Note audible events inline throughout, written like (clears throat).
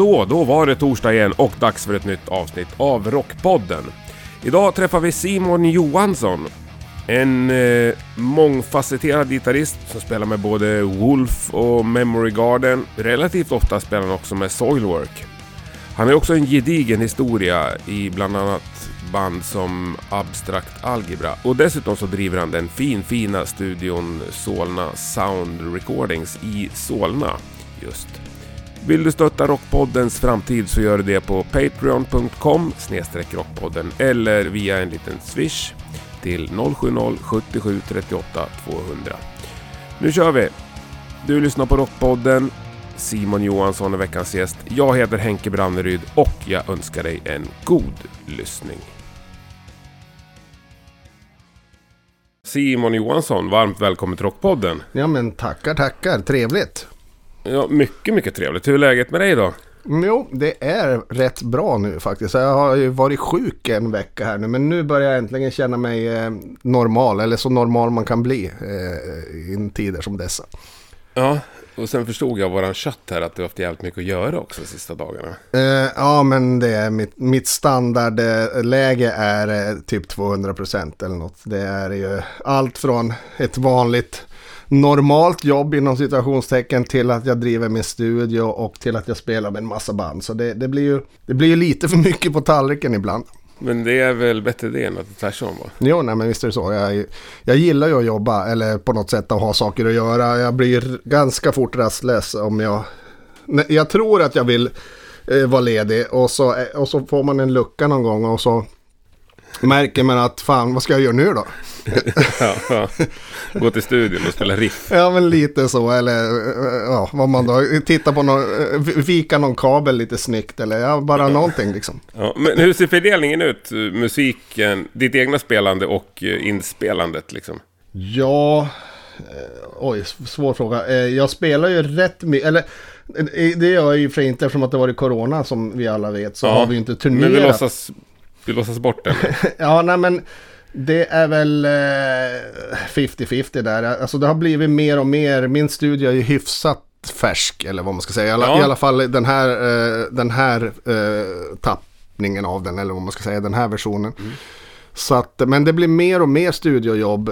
Så, då var det torsdag igen och dags för ett nytt avsnitt av Rockpodden. Idag träffar vi Simon Johansson. En eh, mångfacetterad gitarrist som spelar med både Wolf och Memory Garden. Relativt ofta spelar han också med Soilwork. Han har också en gedigen historia i bland annat band som Abstract Algebra. Och dessutom så driver han den fin fina studion Solna Sound Recordings i Solna just. Vill du stötta Rockpoddens framtid så gör du det på patreon.com rockpodden eller via en liten swish till 070 77 38 200. Nu kör vi! Du lyssnar på Rockpodden. Simon Johansson är veckans gäst. Jag heter Henke Branneryd och jag önskar dig en god lyssning. Simon Johansson, varmt välkommen till Rockpodden. Ja men tackar, tackar. Trevligt. Ja, mycket, mycket trevligt. Hur är läget med dig då? Jo, det är rätt bra nu faktiskt. Jag har ju varit sjuk en vecka här nu. Men nu börjar jag äntligen känna mig eh, normal. Eller så normal man kan bli eh, i tider som dessa. Ja, och sen förstod jag våran chatt här att du har haft jävligt mycket att göra också de sista dagarna. Eh, ja, men det är mitt, mitt standardläge är eh, typ 200% eller något. Det är ju allt från ett vanligt normalt jobb inom situationstecken till att jag driver min studio och till att jag spelar med en massa band. Så det, det blir, ju, det blir ju lite för mycket på tallriken ibland. Men det är väl bättre det än att det är tvärtom va? Jo, nej men visst är det så. Jag, jag gillar ju att jobba eller på något sätt att ha saker att göra. Jag blir ganska fort rastlös om jag... Jag tror att jag vill eh, vara ledig och så, och så får man en lucka någon gång och så märker man att fan vad ska jag göra nu då? (laughs) ja, ja. Gå till studion och spela riff. Ja men lite så eller ja, vad man då tittar på någon, vika någon kabel lite snyggt eller ja, bara någonting liksom. Ja, men hur ser fördelningen ut? Musiken, ditt egna spelande och eh, inspelandet liksom? Ja, eh, oj svår fråga. Eh, jag spelar ju rätt mycket, eller det gör jag ju för inte eftersom att det varit corona som vi alla vet så ja, har vi inte turnerat. Men vi låtsas, vi låtsas bort det. (laughs) ja, nej men det är väl 50-50 eh, där. Alltså det har blivit mer och mer. Min studie är ju hyfsat färsk. Eller vad man ska säga. I alla, ja. i alla fall den här, eh, den här eh, tappningen av den. Eller vad man ska säga. Den här versionen. Mm. Så att, men det blir mer och mer studiojobb.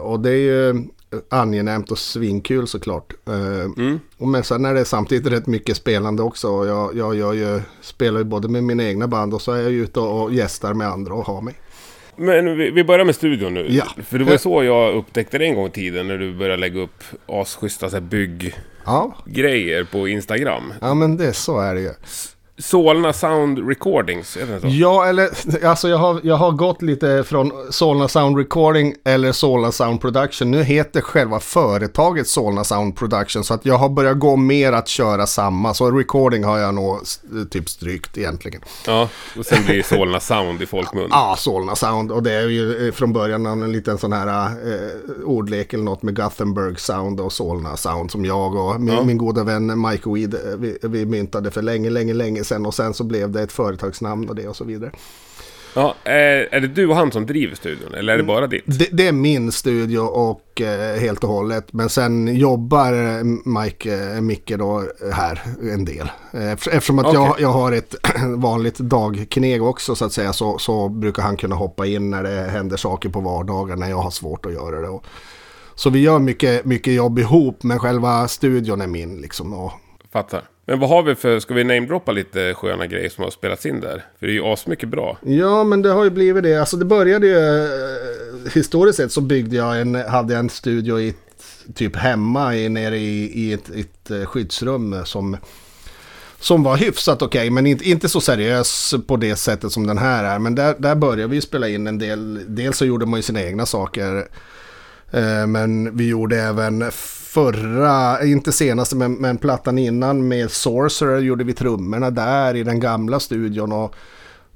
Och det är ju angenämt och svinkul såklart. Eh, mm. Men sen är det samtidigt rätt mycket spelande också. Jag, jag, jag, jag spelar ju både med mina egna band och så är jag ute och gästar med andra och har mig. Men vi, börjar med studion nu. Ja. För det var så jag upptäckte det en gång i tiden när du började lägga upp asschyssta bygg-grejer ja. på Instagram. Ja men det så är det ju. Solna Sound Recordings, är det så? Ja, eller (laughs) alltså jag har, jag har gått lite från Solna Sound Recording eller Solna Sound Production. Nu heter själva företaget Solna Sound Production så att jag har börjat gå mer att köra samma. Så recording har jag nog typ strykt egentligen. Ja, och sen blir Solna Sound i folkmun. Ja, Solna Sound och det är ju eh, från början en liten sån här eh, ordlek eller något med Gothenburg Sound och Solna Sound som jag och min, ja. min goda vän Mike Weed eh, vi, vi myntade för länge, länge, länge sen och sen så blev det ett företagsnamn och det och så vidare. Ja, är, är det du och han som driver studion eller är det bara ditt? Det, det är min studio och eh, helt och hållet. Men sen jobbar Mike, eh, Micke då här en del. Eftersom att okay. jag, jag har ett (clears throat) vanligt dagkneg också så att säga så, så brukar han kunna hoppa in när det händer saker på vardagar när jag har svårt att göra det. Och, så vi gör mycket, mycket jobb ihop men själva studion är min liksom. Och... Fattar. Men vad har vi för, ska vi namedroppa lite sköna grejer som har spelats in där? För det är ju asmycket bra. Ja, men det har ju blivit det. Alltså det började ju, eh, historiskt sett så byggde jag en, hade jag en studio i typ hemma i, nere i, i ett, ett eh, skyddsrum som som var hyfsat okej, okay, men inte, inte så seriös på det sättet som den här är. Men där, där började vi spela in en del. Dels så gjorde man ju sina egna saker. Eh, men vi gjorde även förra, inte senaste men, men plattan innan med Sorcerer gjorde vi trummorna där i den gamla studion. Och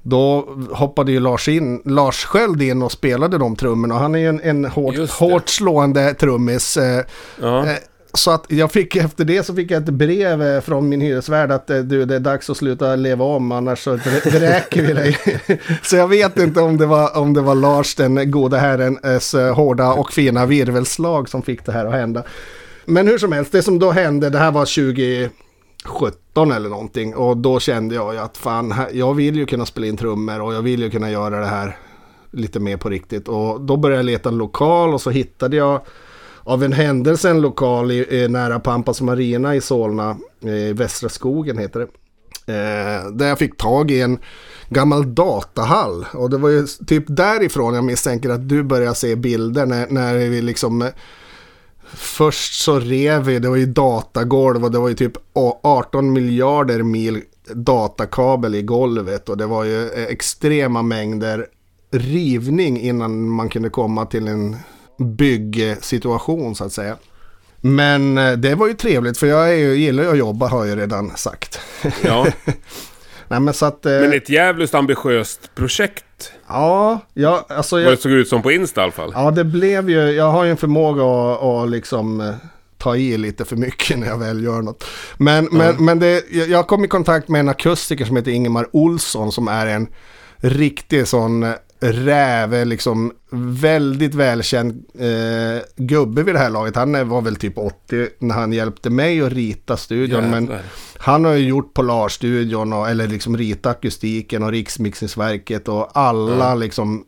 då hoppade ju Lars, in, Lars Sköld in och spelade de trummorna. Han är ju en, en hårt, hårt slående trummis. Eh, ja. Eh, så att jag fick efter det så fick jag ett brev eh, från min hyresvärd att du det är dags att sluta leva om annars så vräker vi dig. (laughs) så jag vet inte om det var, om det var Lars den goda herrens hårda och fina virvelslag som fick det här att hända. Men hur som helst, det som då hände, det här var 2017 eller någonting. Och då kände jag ju att fan, jag vill ju kunna spela in trummor och jag vill ju kunna göra det här lite mer på riktigt. Och då började jag leta en lokal och så hittade jag av en händelse en lokal i, eh, nära Pampas Marina i Solna, eh, i Västra skogen heter det. Eh, där jag fick tag i en gammal datahall. Och det var ju typ därifrån jag misstänker att du började se bilder när, när vi liksom eh, Först så rev vi, det var ju datagolv och det var ju typ 18 miljarder mil datakabel i golvet och det var ju extrema mängder rivning innan man kunde komma till en byggsituation så att säga. Men eh, det var ju trevligt för jag är ju, gillar ju att jobba har jag redan sagt. Ja. (laughs) Nej, men, så att, eh, men ett jävligt ambitiöst projekt. Ja, ja alltså jag, Vad det såg ut som på Insta i alla fall. Ja, det blev ju, jag har ju en förmåga att, att liksom eh, ta i lite för mycket (laughs) när jag väl gör något. Men, mm. men, men det, jag kom i kontakt med en akustiker som heter Ingemar Olsson som är en riktig sån räv, liksom väldigt välkänd eh, gubbe vid det här laget. Han var väl typ 80 när han hjälpte mig att rita studion. Jävlar. Men han har ju gjort Polarstudion och, eller liksom ritat akustiken och Riksmixningsverket och alla mm. liksom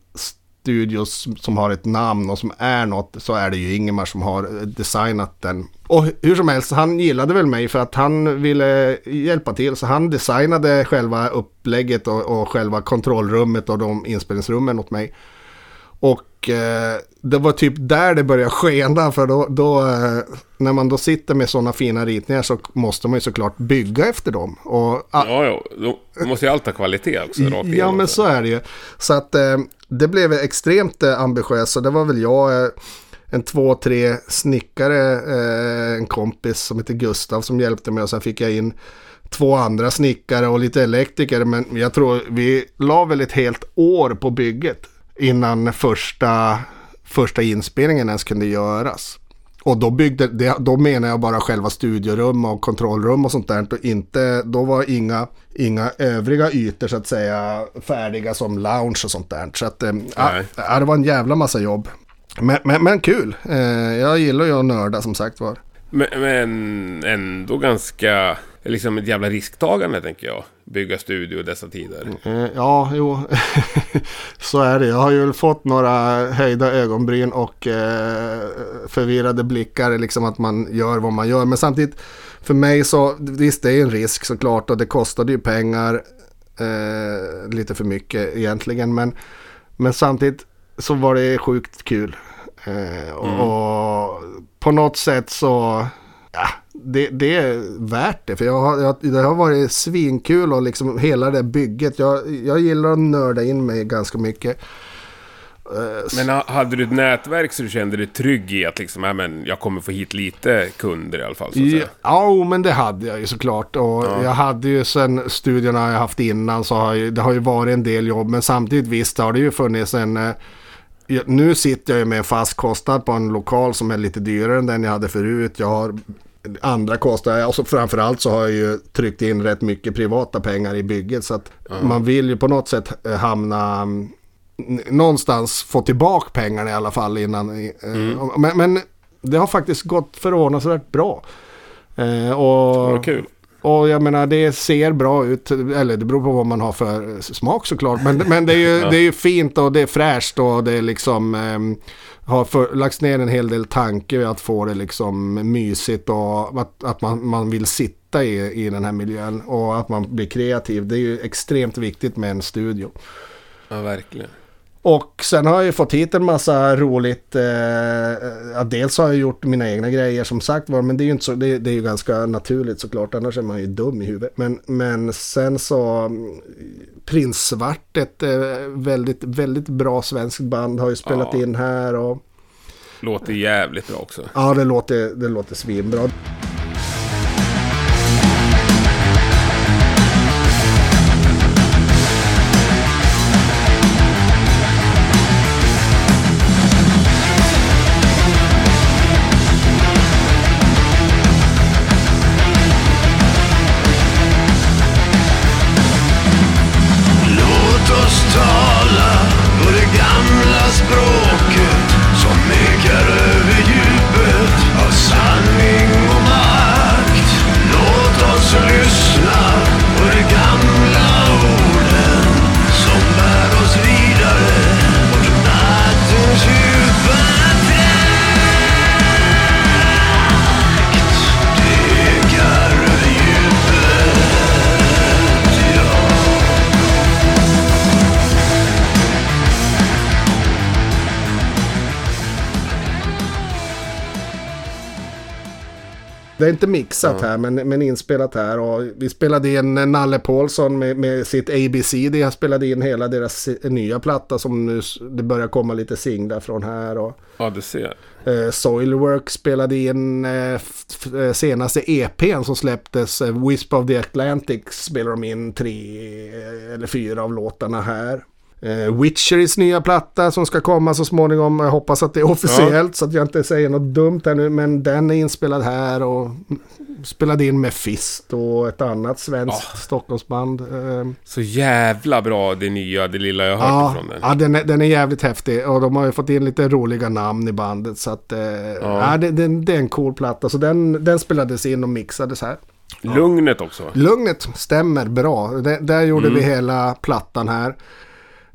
studios som har ett namn och som är något så är det ju Ingemar som har designat den. Och hur som helst, han gillade väl mig för att han ville hjälpa till. Så han designade själva upplägget och, och själva kontrollrummet och de inspelningsrummen åt mig. Och eh, det var typ där det började skena för då, då eh, när man då sitter med sådana fina ritningar så måste man ju såklart bygga efter dem. Och, ja, ja, då måste ju allt ha kvalitet också. ja, men så är det ju. Så att eh, det blev extremt eh, ambitiöst. Och det var väl jag, eh, en två, tre snickare, eh, en kompis som heter Gustav som hjälpte mig och sen fick jag in två andra snickare och lite elektriker. Men jag tror vi la väl ett helt år på bygget innan första, första inspelningen ens kunde göras. Och då, byggde, då menar jag bara själva studiorum och kontrollrum och sånt där. Och inte, då var inga, inga övriga ytor så att säga färdiga som lounge och sånt där. Så att, äh, det var en jävla massa jobb. Men, men, men kul. Eh, jag gillar ju att nörda som sagt var. Men, men ändå ganska liksom ett jävla risktagande tänker jag. Bygga studio i dessa tider. Mm, ja, jo. (laughs) så är det. Jag har ju fått några höjda ögonbryn och eh, förvirrade blickar. Liksom att man gör vad man gör. Men samtidigt för mig så visst det är en risk såklart. Och det kostade ju pengar. Eh, lite för mycket egentligen. Men, men samtidigt så var det sjukt kul. Eh, och, mm. och på något sätt så ja, det, det, är värt det. För jag har, jag, det har varit svinkul och liksom hela det bygget. Jag, jag gillar att nörda in mig ganska mycket. Eh, men hade du ett nätverk så du kände dig trygg i att liksom, ja, men jag kommer få hit lite kunder i alla fall? Så att säga. Ja, men det hade jag ju såklart. Och ja. jag hade ju sen studierna jag haft innan så har jag, det har ju varit en del jobb. Men samtidigt visst har det ju funnits en... Eh, nu sitter jag ju med en fast kostnad på en lokal som är lite dyrare än den jag hade förut. Jag har andra kostnader. Och så framförallt så har jag ju tryckt in rätt mycket privata pengar i bygget. Så att mm. man vill ju på något sätt eh, hamna mm, någonstans få tillbaka pengarna i alla fall innan. Eh, mm. Men, men, det har faktiskt gått förvånansvärt bra. Eh, och, det kul. Och jag menar det ser bra ut, eller det beror på vad man har för smak såklart. Men, men det, är ju, (laughs) det är ju fint och det är fräscht och det är liksom eh, har för, lagts ner en hel del tanke i att få det liksom mysigt och att, att man, man vill sitta i, i den här miljön och att man blir kreativ. Det är ju extremt viktigt med en studio. Ja, verkligen. Och sen har jag ju fått hit en massa roligt. Eh, dels har jag gjort mina egna grejer som sagt var. Men det är ju inte så, det, det, är ju ganska naturligt såklart. Annars är man ju dum i huvudet. Men, men sen så Prinssvart, ett eh, väldigt, väldigt bra svenskt band har ju spelat ja. in här. Och, låter jävligt bra också. Ja, det låter, det låter svinbra. Det är inte mixat här men, men inspelat här. Och vi spelade in Nalle Paulsson med, med sitt ABCD. Jag spelade in hela deras nya platta som nu det börjar komma lite singlar från här. Och, Ja, du ser. eh, Soilwork spelade in eh, eh, senaste EPn som släpptes. Eh, Wisp of the Atlantic spelar de in tre eh, eller fyra av låtarna här. Eh, Witcherys nya platta som ska komma så småningom. Jag hoppas att det är officiellt så att jag inte säger något dumt här nu. Men den är inspelad här och spelade in med Fist och ett annat svenskt Stockholmsband. Eh, Så jävla bra det nya, det lilla jag har hört Ja, ifrån den. ja den, är, den är jävligt häftig och de har ju fått in lite roliga namn i bandet så att eh, ja. det, det, det är en cool platta. Så den, den spelades in och mixades här. Lugnet också. Lugnet stämmer bra. Det, där gjorde vi hela plattan här.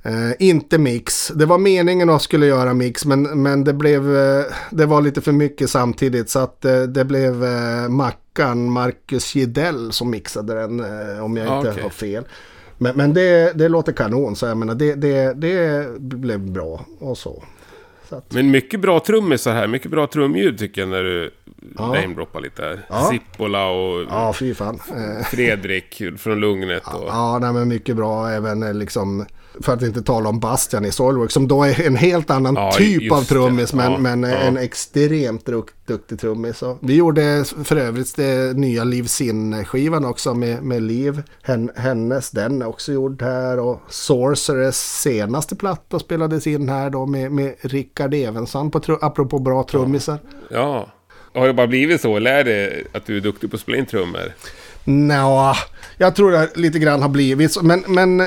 Eh, inte mix. Det var meningen att skulle göra mix men, men det blev eh, det var lite för mycket samtidigt så att eh, det blev eh, Mackan Marcus Gidell som mixade den eh, om jag Ja, inte okej. har fel. Men, men det, det låter kanon så jag menar det, det, det blev bra och så. Att, Men mycket bra trummisar här, mycket bra trumljud tycker jag när du Ja. namedroppar lite här. Ja. Sippola och ja fy fan. Eh, Fredrik från Lugnet och... Ja, nej, men mycket bra. Även eh, liksom, för att inte tala om Bastian i Soilwork som då är en helt annan Ja, typ av trummis. Men, men eh, en extremt duktig trummis. Vi gjorde för övrigt det nya Liv Sin-skivan också med, med Liv. Hen, hennes, den är också gjord här. Och Sorcerers senaste platta spelades in här då med, med Rickard Evensson, på apropå bra trummisar. Ja. Har det bara blivit så? Eller är det att du är duktig på att spela in trummor? Nja, jag tror det lite grann har blivit så. Men, men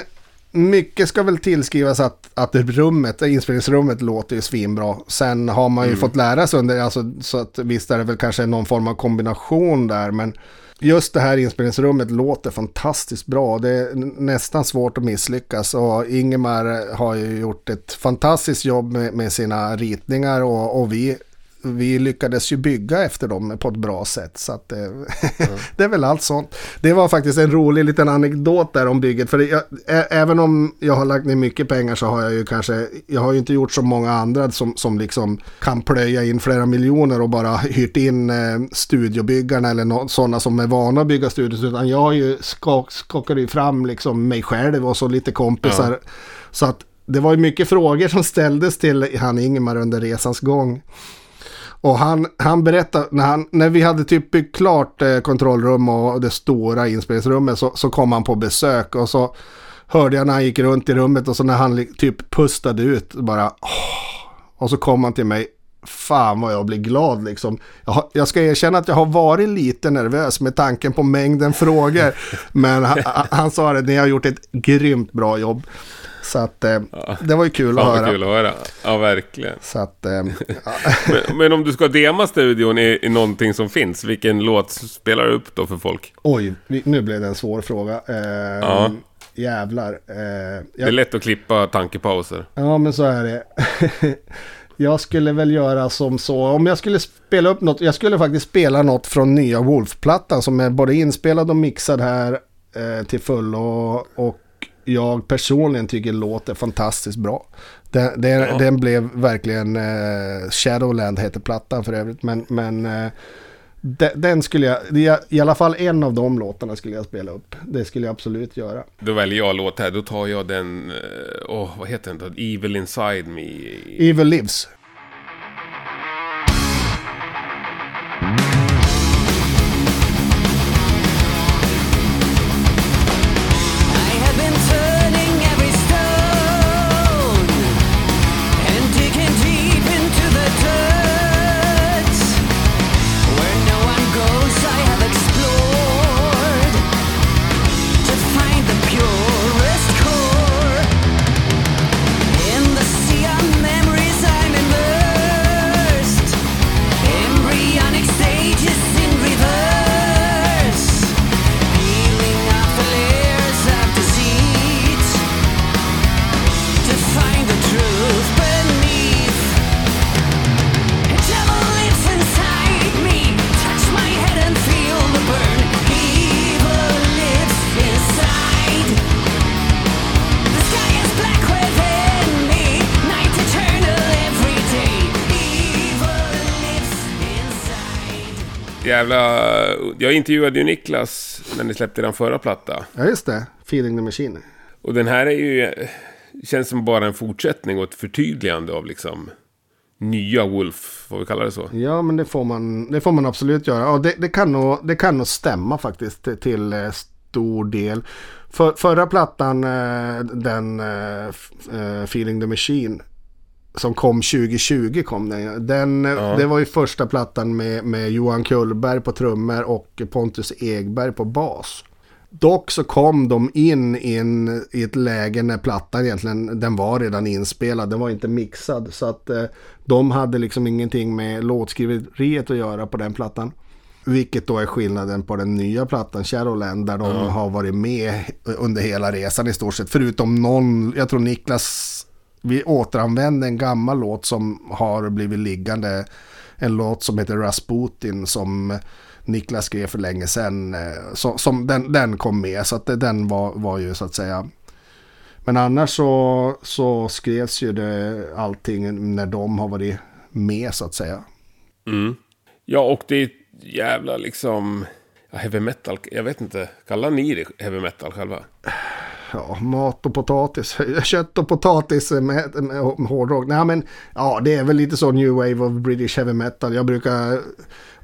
mycket ska väl tillskrivas att, att rummet, inspelningsrummet låter ju svinbra. Sen har man ju fått lära sig under, alltså, så att visst är det väl kanske någon form av kombination där. Men just det här inspelningsrummet låter fantastiskt bra. Det är nästan svårt att misslyckas. Och Ingemar har ju gjort ett fantastiskt jobb med, med sina ritningar och, och vi vi lyckades ju bygga efter dem på ett bra sätt. Så att, eh, (laughs) det är väl allt sånt. Det var faktiskt en rolig liten anekdot där om bygget. För jag, ä, även om jag har lagt ner mycket pengar så har jag ju kanske, jag har ju inte gjort så många andra som, som liksom kan plöja in flera miljoner och bara hyrt in eh, studiobyggarna eller no, sådana som är vana att bygga studios. Utan jag har ju skak, skakat ju fram liksom mig själv och så lite kompisar. Så att det var ju mycket frågor som ställdes till han Ingemar under resans gång. Och han, han berättade, när, han, när vi hade typ byggt klart eh, kontrollrum och det stora inspelningsrummet så, så kom han på besök och så hörde jag när han gick runt i rummet och så när han typ pustade ut bara åh, och så kom han till mig. Fan vad jag blir glad liksom. Jag, har, jag ska erkänna att jag har varit lite nervös med tanken på mängden frågor. (laughs) Men han, han- han sa det, ni har gjort ett grymt bra jobb. Så att eh, det var ju kul att Fan höra. vad kul att höra. Ja, verkligen. Så att, eh, (laughs) ja. Men, men om du ska dema studion i, i någonting som finns, vilken låt spelar du upp då för folk? Oj, nu blev det en svår fråga. Eh, Ja. Jävlar. Eh, Det jag, är lätt att klippa tankepauser. ja, men så är det. (laughs) jag skulle väl göra som så. Om jag skulle spela upp något. Jag skulle faktiskt spela något från nya Wolf-plattan som är både inspelad och mixad här eh, till full. Och, och jag personligen tycker låter fantastiskt bra. Den, den, Ja. den blev verkligen eh, Shadowland heter plattan för övrigt. Men, men eh, de- den skulle jag, i alla fall en av de låtarna skulle jag spela upp. Det skulle jag absolut göra. Då väljer jag låt här, då tar jag den... eh, Åh, vad heter den då? Evil Inside Me. Evil Lives. Jävla... Jag intervjuade ju Niklas när ni släppte den förra platta. Ja, just det. Feeling the Machine. Och den här är ju... Känns som bara en fortsättning och ett förtydligande av liksom... Nya Wolf, får vi kalla det så. Ja, men det får man, det får man absolut göra. Ja, det, det, kan nog, det kan nog stämma faktiskt till, till eh, stor del. För, förra plattan, eh, den eh, Feeling the Machine, som kom 2020 kom den. den Ja. Det var ju första plattan med, med Johan Kullberg på trummor och Pontus Egberg på bas. Dock så kom de in, in i ett läge när plattan egentligen, den var redan inspelad, den var inte mixad. Så att eh, de hade liksom ingenting med låtskriveriet att göra på den plattan. Vilket då är skillnaden på den nya plattan Shadowland där de har varit med under hela resan i stort sett. Förutom någon, jag tror Niklas, vi återanvände en gammal låt som har blivit liggande. En låt som heter Rasputin som Niklas skrev för länge sedan. Eh, så, som den, den kom med så att den var, var ju så att säga. Men annars så, så skrevs ju det allting när de har varit med så att säga. Mm. Ja, och det är ett jävla liksom... Ja, heavy metal, jag vet inte. Kallar ni det heavy metal själva? Ja, mat och potatis. (laughs) Kött och potatis med, med, med hårdrock. Nej men, ja det är väl lite så new wave of British heavy metal. Jag brukar,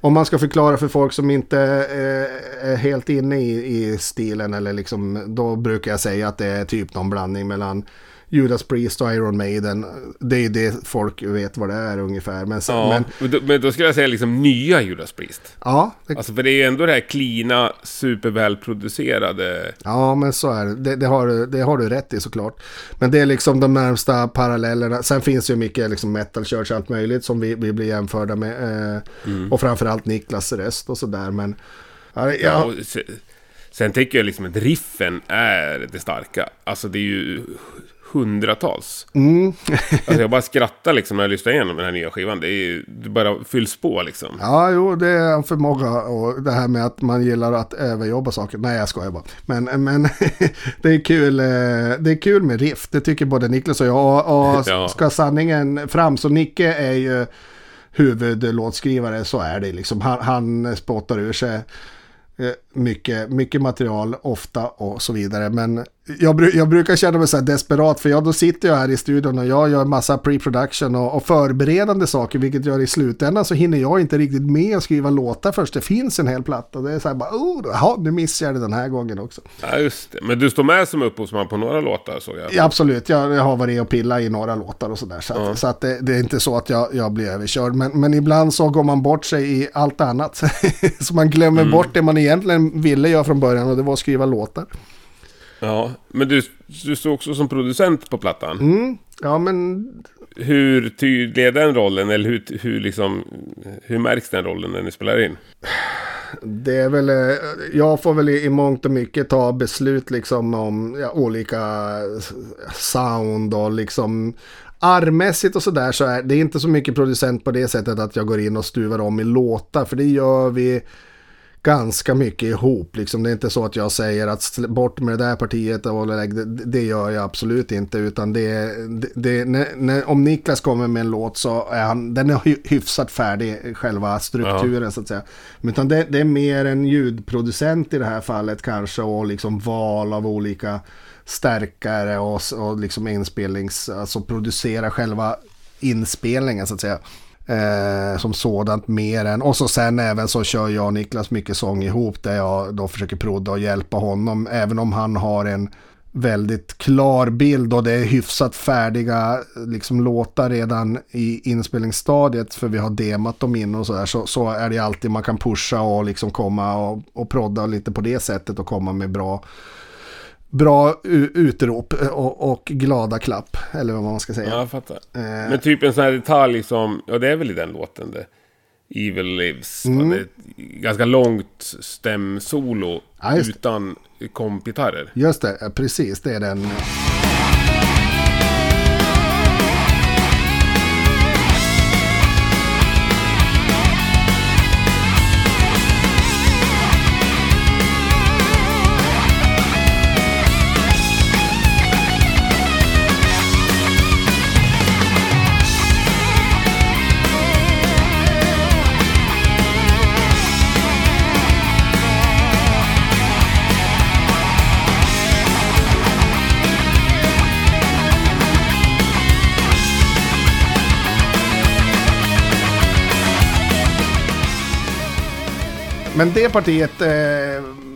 om man ska förklara för folk som inte eh, är helt inne i, i stilen eller liksom, då brukar jag säga att det är typ någon blandning mellan Judas Priest och Iron Maiden. Det är det folk vet vad det är ungefär. Men, sen, Ja, men då, men då skulle jag säga liksom nya Judas Priest. ja, det, Alltså för det är ju ändå det här cleana, supervälproducerade... Ja, men så är det. Det, det, har, du- det har du rätt i såklart. Men det är liksom de närmsta parallellerna. Sen finns ju mycket liksom metal church allt möjligt som vi, vi blir jämförda med. Eh, Och framförallt Niklas röst och sådär. Men ja, Ja. ja, och se, sen tycker jag liksom att riffen är det starka. Alltså det är ju hundratals. mm, Alltså jag bara skrattar liksom när jag lyssnar igenom den här nya skivan. Det, är ju, det bara fylls på liksom. ja, jo, det är en förmåga. Och det här med att man gillar att överjobba saker. Nej, jag skojar bara. Men, men (laughs) det, är kul, eh, det är kul med riff. Det tycker både Niklas och jag. Och, (laughs) Ja. ska sanningen fram så Nicke är ju huvudlåtskrivare så är det liksom. Han, han spottar ur sig eh, mycket, mycket material ofta och så vidare. Men jag, jag brukar känna mig så desperat för jag, då sitter jag här i studion och jag gör massa pre-production och, och förberedande saker vilket gör i slutändan så hinner jag inte riktigt med att skriva låtar först det finns en hel platta. Det är så här bara, oh, jaha, nu missar jag det den här gången också. Ja, just det. Men du står med som upphovsman på några låtar såg jag. Ja, absolut, jag, jag har varit och pillat i några låtar och sådär. Så, att, så att det, det är inte så att jag, jag blir överkörd. Men, men ibland så går man bort sig i allt annat. (laughs) så man glömmer bort det man egentligen ville göra från början och det var att skriva låtar. Ja, men du, du står också som producent på plattan. Mm, ja, men Hur tydlig är den rollen? Eller hur, hur, liksom, hur märks den rollen när ni spelar in? det är väl, eh, jag får väl i mångt och mycket ta beslut liksom om ja, olika sound och liksom armmässigt och sådär så är det är inte så mycket producent på det sättet att jag går in och stuvar om i låtar för det gör vi ganska mycket ihop. Liksom, det är inte så att jag säger att bort med det där partiet och lägg det, det gör jag absolut inte. Utan det, det, när, när, om Niklas kommer med en låt så är han, den är hy- hyfsat färdig, själva strukturen så att säga. Men Utan det, det är mer en ljudproducent i det här fallet kanske och liksom val av olika stärkare och, och liksom inspelnings, alltså producera själva inspelningen så att säga. Eh, som sådant mer än, och så sen även så kör jag och Niklas mycket sång ihop där jag då försöker prodda och hjälpa honom. Även om han har en väldigt klar bild och det är hyfsat färdiga liksom, låtar redan i inspelningsstadiet för vi har demat dem in och sådär så, så är det alltid man kan pusha och liksom komma och, och prodda lite på det sättet och komma med bra bra utrop och, och glada klapp eller vad man ska säga. Ja, jag fattar. Eh, Men typ en sån här detalj som, ja det är väl i den låten det. Evil Lives. Mm. Det är ett ganska långt stämsolo Ja, utan kompgitarrer. Just det, precis det är den. Men det partiet, eh,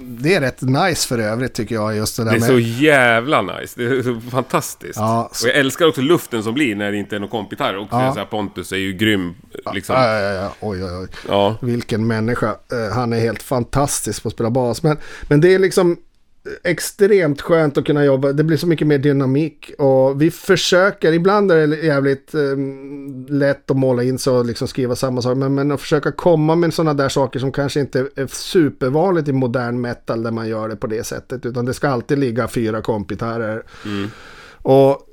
det är rätt nice för övrigt tycker jag. Just det där Det är med... så jävla nice. Det är så fantastiskt. Ja, Och jag älskar också luften som blir när det inte är någon kompgitarr. Och Ja. så här, Pontus är ju grym. Liksom. Ja, ja, ja. Oj, oj, oj. Ja. Vilken människa. Eh, han är helt fantastisk på att spela bas. Men, men det är liksom extremt skönt att kunna jobba. Det blir så mycket mer dynamik. Och vi försöker, ibland är det jävligt eh, lätt att måla in sig och liksom skriva samma sak. Men, men att försöka komma med sådana där saker som kanske inte är supervanligt i modern metal där man gör det på det sättet. Utan det ska alltid ligga fyra kompgitarrer. Och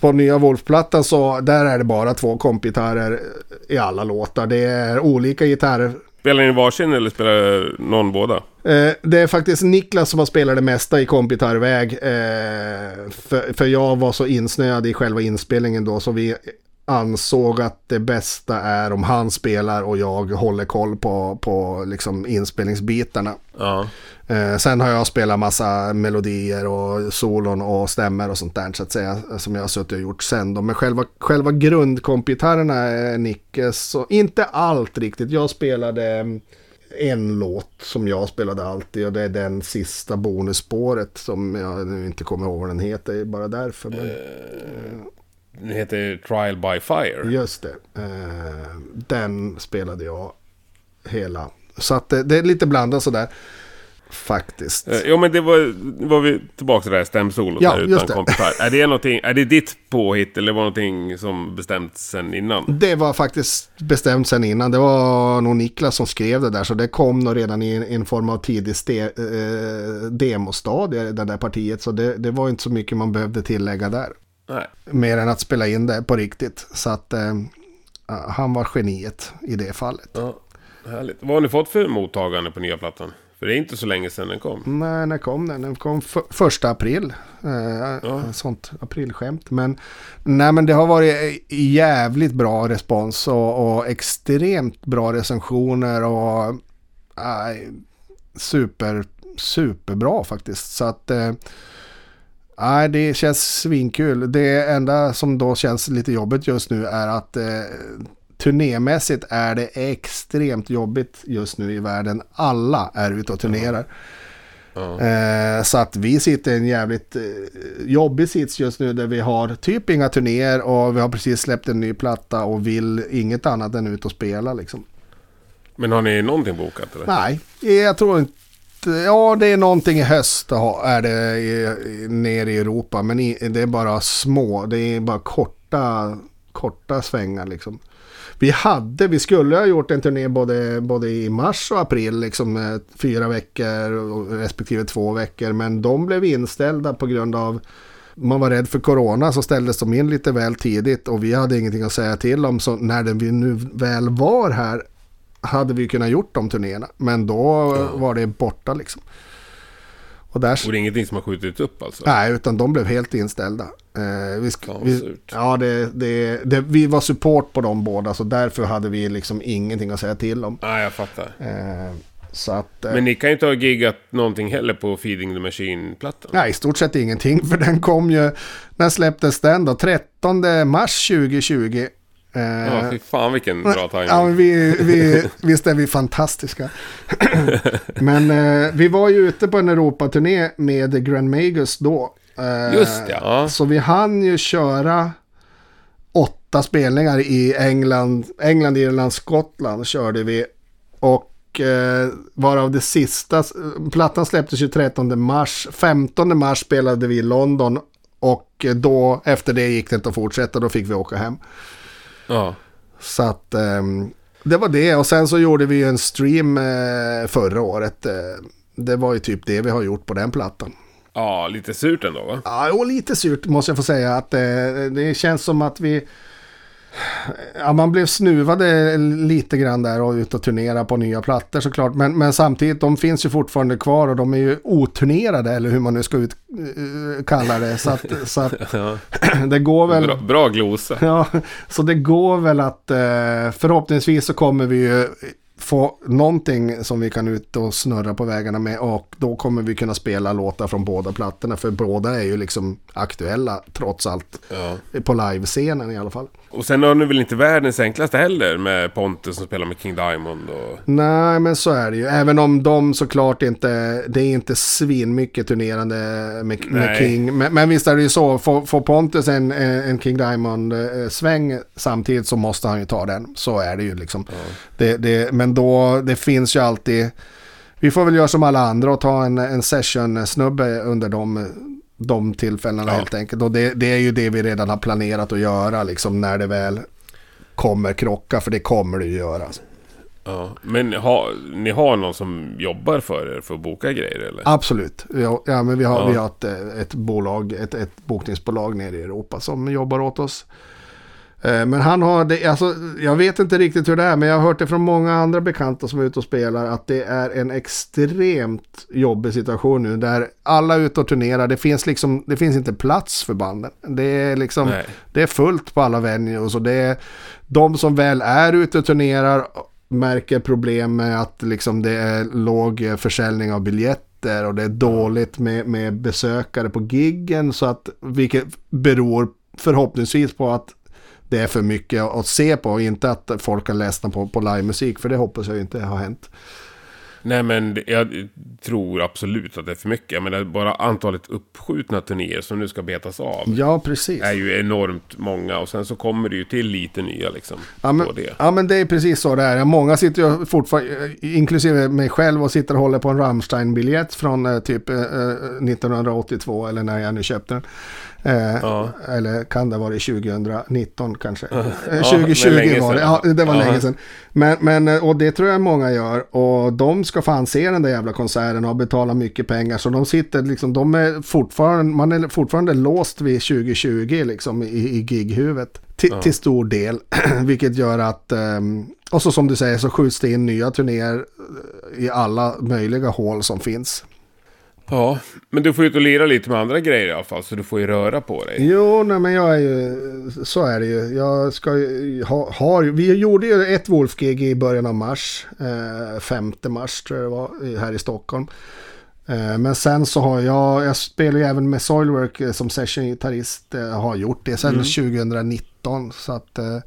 på nya Wolf-plattan så där är det bara två kompgitarrer i alla låtar. Det är olika gitarrer. Spelar ni varsin eller spelar någon båda? Eh, det är faktiskt Niklas som har spelat det mesta i kompgitarrväg. Eh, för, för jag var så insnöad i själva inspelningen då så vi ansåg att det bästa är om han spelar och jag håller koll på, på liksom inspelningsbitarna. Ja. Eh, sen har jag spelat massa melodier och solon och stämmer och sånt där så att säga. Som jag har suttit och gjort sen då. Men själva, själva grundkompgitarrerna är Nickes. Så inte allt riktigt. Jag spelade en låt som jag spelade alltid. Och det är den sista bonusspåret som jag nu inte kommer ihåg vad den heter. Bara därför. Men Den heter Trial by Fire. just det. Eh, den spelade jag hela. Så att det, det är lite blandat sådär. Faktiskt. Eh, Jo men det var, var vi tillbaka till det här stämsolot Ja, utan det. kompgitarr. Är det någonting, är det ditt påhitt eller var det någonting som bestämts sen innan? Det var faktiskt bestämt sen innan. Det var nog Niklas som skrev det där. Så det kom nog redan i en, en form av tidig ste, eh, demostadie, det där partiet. Så det, det var inte så mycket man behövde tillägga där. Nej. Mer än att spela in det på riktigt. Så att eh, han var geniet i det fallet. Ja, härligt. Vad har ni fått för mottagande på nya plattan? För det är inte så länge sedan den kom. Nej, när kom den? Den kom för, första april. Eh, Ja. Sånt aprilskämt. Men, nej, men det har varit jävligt bra respons och, och extremt bra recensioner och nej, super, superbra faktiskt. Så att eh, nej, det känns svinkul. Det enda som då känns lite jobbigt just nu är att eh, turnémässigt är det extremt jobbigt just nu i världen. Alla är ute och turnerar. Ja. Eh, så att vi sitter i en jävligt eh, jobbig sits just nu där vi har typ inga turnéer och vi har precis släppt en ny platta och vill inget annat än ut och spela liksom. Men har ni någonting bokat eller? Nej, jag tror inte. Ja, det är någonting i höst är det i, i, nere i Europa. Men i, det är bara små, det är bara korta, korta svängar liksom. Vi hade, vi skulle ha gjort en turné både, både i mars och april, liksom eh, fyra veckor respektive två veckor. Men de blev inställda på grund av man var rädd för corona så ställdes de in lite väl tidigt och vi hade ingenting att säga till om. Så när vi nu väl var här hade vi kunnat gjort de turnéerna. Men då var det borta liksom. Och där, Och det är ingenting som har skjutits upp alltså? nej, utan de blev helt inställda. Eh, vi, Fan, vi, ja, det, det, det, vi var support på de båda så därför hade vi liksom ingenting att säga till om. Nej, jag fattar. Eh, så att... Eh, Men ni kan ju inte ha giggat någonting heller på Feeding the Machine-plattan? Nej, i stort sett ingenting. För den kom ju... När släpptes den då? 13 mars 2020. Eh, Ja, fy fan vilken bra timing. Ja, vi, vi, (laughs) visst är vi fantastiska. (laughs) men eh, vi var ju ute på en Europaturné med Grand Magus då. Eh, Just det, ja. Så vi hann ju köra åtta spelningar i England, England, Irland, Skottland körde vi. Och eh, varav det sista, plattan släpptes ju 13 mars. 15 mars spelade vi i London. Och då, efter det gick det inte att fortsätta, då fick vi åka hem. Ja. Så att ehm, det var det. Och sen så gjorde vi ju en stream eh, förra året. Eh, det var ju typ det vi har gjort på den plattan. ja, lite surt ändå va? Ja, och lite surt måste jag få säga. att eh, Det känns som att vi... Ja, man blev snuvade lite grann där och ut och turnera på nya plattor såklart. Men, men samtidigt, de finns ju fortfarande kvar och de är ju oturnerade eller hur man nu ska ut, eh, kalla det. Så att, så att (laughs) Ja. (clears throat) det går väl... Bra, bra glosa. Ja, så det går väl att eh, förhoppningsvis så kommer vi ju få någonting som vi kan ut och snurra på vägarna med och då kommer vi kunna spela låtar från båda plattorna för båda är ju liksom aktuella trots allt. Ja. På livescenen i alla fall. Och sen har ni väl inte världens enklaste heller med Pontus som spelar med King Diamond och... Nej, men så är det ju. Även om de såklart inte, det är inte svinmycket turnerande med, med. King. Men, men visst är det ju så, får, får Pontus en, en King Diamond-sväng samtidigt så måste han ju ta den. Så är det ju liksom. Det, det, men då, det finns ju alltid, vi får väl göra som alla andra och ta en, en session-snubbe under de, de tillfällena Ja. helt enkelt. Och det, det är ju det vi redan har planerat att göra liksom när det väl kommer krocka, för det kommer det ju göra. Ja. Men ha, ni har någon som jobbar för er för att boka grejer eller? Absolut. Ja, ja, men vi har, Ja. vi har ett, ett, bolag, ett, ett bokningsbolag nere i Europa som jobbar åt oss. Eh, Men han har, det, alltså, jag vet inte riktigt hur det är, men jag har hört det från många andra bekanta som är ute och spelar att det är en extremt jobbig situation nu där alla är ute och turnerar. Det finns liksom, det finns inte plats för banden. Det är liksom, Nej. det är fullt på alla venues och det är de som väl är ute och turnerar märker problem med att liksom det är låg försäljning av biljetter och det är dåligt med, med besökare på giggen så att vilket beror förhoppningsvis på att det är för mycket att se på och inte att folk har ledsna på, på livemusik för det hoppas jag inte har hänt. Nej men jag tror absolut att det är för mycket. Jag menar bara antalet uppskjutna turnéer som nu ska betas av. Ja, precis. Är ju enormt många och sen så kommer det ju till lite nya liksom. Ja men, det. ja men det är precis så det är. Många sitter ju fortfarande, inklusive mig själv, och sitter och håller på en Rammstein-biljett från eh, typ eh, eh, 1982 eller när jag nu köpte den. Eh, Ja. Eller kan det ha varit 2019 kanske? Eh, men 2020 länge var det, ja det var Ja. länge sedan. Men, men, eh, och det tror jag många gör. Och de ska fan se den där jävla konserten och betala mycket pengar. Så de sitter liksom, de är fortfarande, man är fortfarande låst vid 2020 liksom i, i gighuvudet. Till, Ja. till stor del. (clears throat) Vilket gör att, ehm, och så som du säger så skjuts det in nya turnéer eh, i alla möjliga hål som finns. Ja, men du får ut och lira lite med andra grejer i alla fall. Så du får ju röra på dig. Jo, nej men jag är ju, så är det ju. Jag ska ju, ha, har, ju- vi gjorde ju ett Wolf-gig i början av mars. Eh, 5 mars tror jag det var, här i Stockholm. Eh, men sen så har jag, jag spelar ju även med Soilwork eh, som session-gitarrist. Eh, har gjort det sedan 2019. Så att, eh,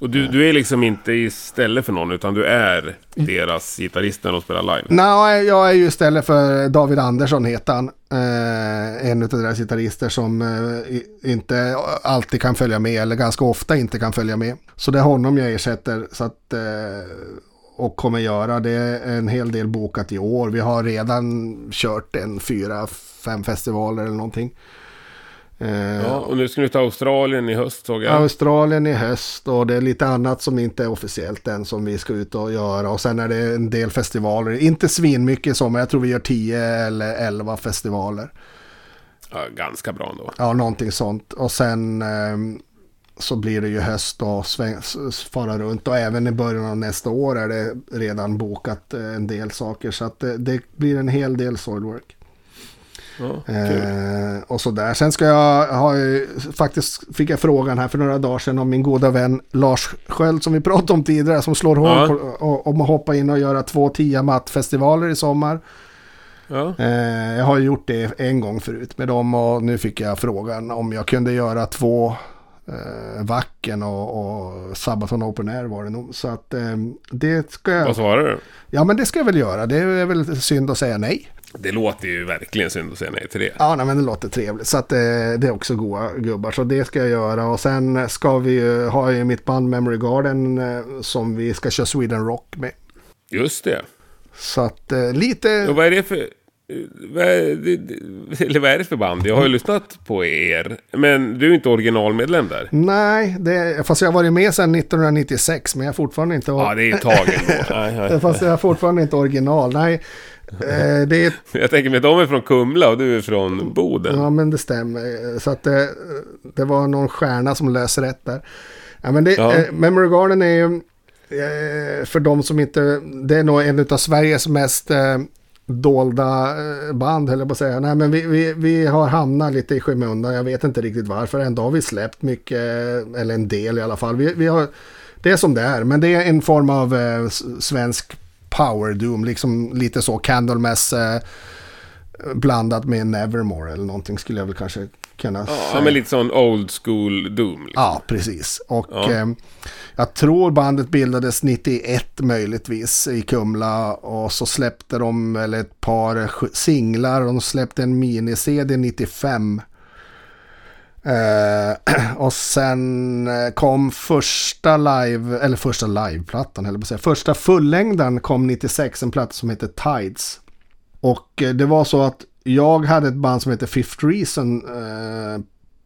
Och du, du är liksom inte istället för någon, utan du är deras gitarrist när de spelar live. Nej, jag är ju istället för David Andersson heter han. Eh, en av deras gitarrister som eh, inte alltid kan följa med eller ganska ofta inte kan följa med. Så det är honom jag ersätter så att, eh, och kommer göra. Det är en hel del bokat i år. Vi har redan kört en fyra, fem festivaler eller någonting. Eh, Ja, och nu ska ni till Australien i höst såg jag. Australien i höst och det är lite annat som inte är officiellt än som vi ska ut och göra. Och sen är det en del festivaler, inte svinmycket som, jag tror vi gör 10 eller 11 festivaler. Ja, ganska bra ändå. Ja, någonting sånt. Och sen ehm, så blir det ju höst och sväng, fara runt. Och även i början av nästa år är det redan bokat eh, en del saker. Så att det, det blir en hel del soilwork. Ja. Eh, och sådär. Sen ska jag ha ju- faktiskt fick jag frågan här för några dagar sedan om min goda vän Lars Sköld som vi pratade om tidigare som slår hål Ja. och, om att hoppa in och göra två Tiamat-festivaler i sommar. Ja. Eh, jag har gjort det en gång förut med dem och nu fick jag frågan om jag kunde göra två eh, Vacken och, och Sabaton Open Air var det nog. Så att eh, det ska jag, Vad svarar du? ja men det ska jag väl göra. Det är väl synd att säga nej. Det låter ju verkligen synd att säga nej till det. Ja, nej, men det låter trevligt. Så att, eh, det är också goa gubbar. Så det ska jag göra. Och sen ska vi ju ha ju mitt band Memory Garden eh, som vi ska köra Sweden Rock med. Just det. Så att eh, lite... Och vad är det för... Vad är det, eller vad är det för band? Jag har ju lyssnat på er. Men du är inte originalmedlem där. Nej, det, fast jag har varit med sedan 1996 men jag är fortfarande inte... Ja, det är ett tag ändå. (laughs) Nej, nej. Fast jag är fortfarande inte original. Nej, eh, det är... (laughs) Jag tänker mig att de är från Kumla och du är från Boden. Ja, men det stämmer. Så att det, det var någon stjärna som löste rätt där. Ja, men det, Ja. eh, Memory Garden är ju, eh, för de som inte, det är nog en av Sveriges mest eh, dolda eh, band, höll jag på att säga. Nej, men vi, vi, vi har hamnat lite i skymundan, jag vet inte riktigt varför. Ändå har vi släppt mycket, eller en del i alla fall. Vi, vi har det är som det är. Men det är en form av eh, svensk power doom. Liksom lite så Candlemass eh, blandat med Nevermore eller någonting skulle jag väl kanske kunna Ja, säga. men lite sån old school Doom. Liksom. Ja, precis. Och Ja. eh, jag tror bandet bildades 91 möjligtvis i Kumla och så släppte de väl ett par singlar och de släppte en mini-CD 95. Eh, (clears throat) och sen eh, kom första live, eller första liveplattan, eller säga. Första fullängden kom 96, en platta som heter Tides. Och eh, det var så att jag hade ett band som heter Fifth Reason eh,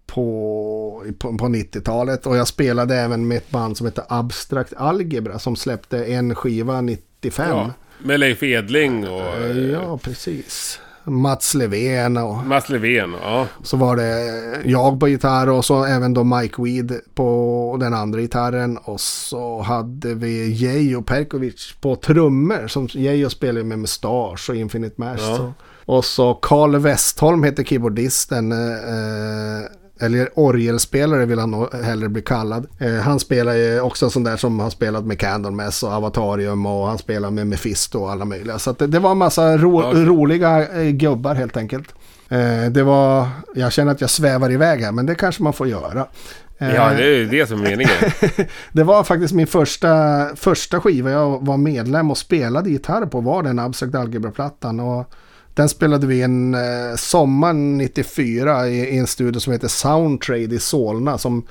på, på, på 90-talet. Och jag spelade även med ett band som heter Abstract Algebra som släppte en skiva 95. Ja, med Leif Edling och eh, Ja, precis. Mats Levén och Mats Levén. Ja, så var det jag på gitarr och så även då Mike Weed på den andra gitarren. Och så hade vi Geijo Perkovic på trummor. Som Geijo spelade med Mustasch och Infinite Mash. Ja. Så. Och så Carl Westholm heter keyboardisten. Eh, eller orgelspelare vill han nog hellre bli kallad. Eh, han spelar ju också sån där som har spelat med Candlemass och Avatarium och han spelar med Mephisto och alla möjliga. Så det, det var en massa ro, Ja, roliga eh, gubbar helt enkelt. Eh, det var, jag känner att jag svävar iväg här men det kanske man får göra. Eh, ja det är ju det som är meningen. (laughs) det var faktiskt min första, första skiva jag var medlem och spelade gitarr på var den Abstract Algebra-plattan. Och den spelade vi en eh, sommar 94 i, i en studio som heter Soundtrade i Solna. Som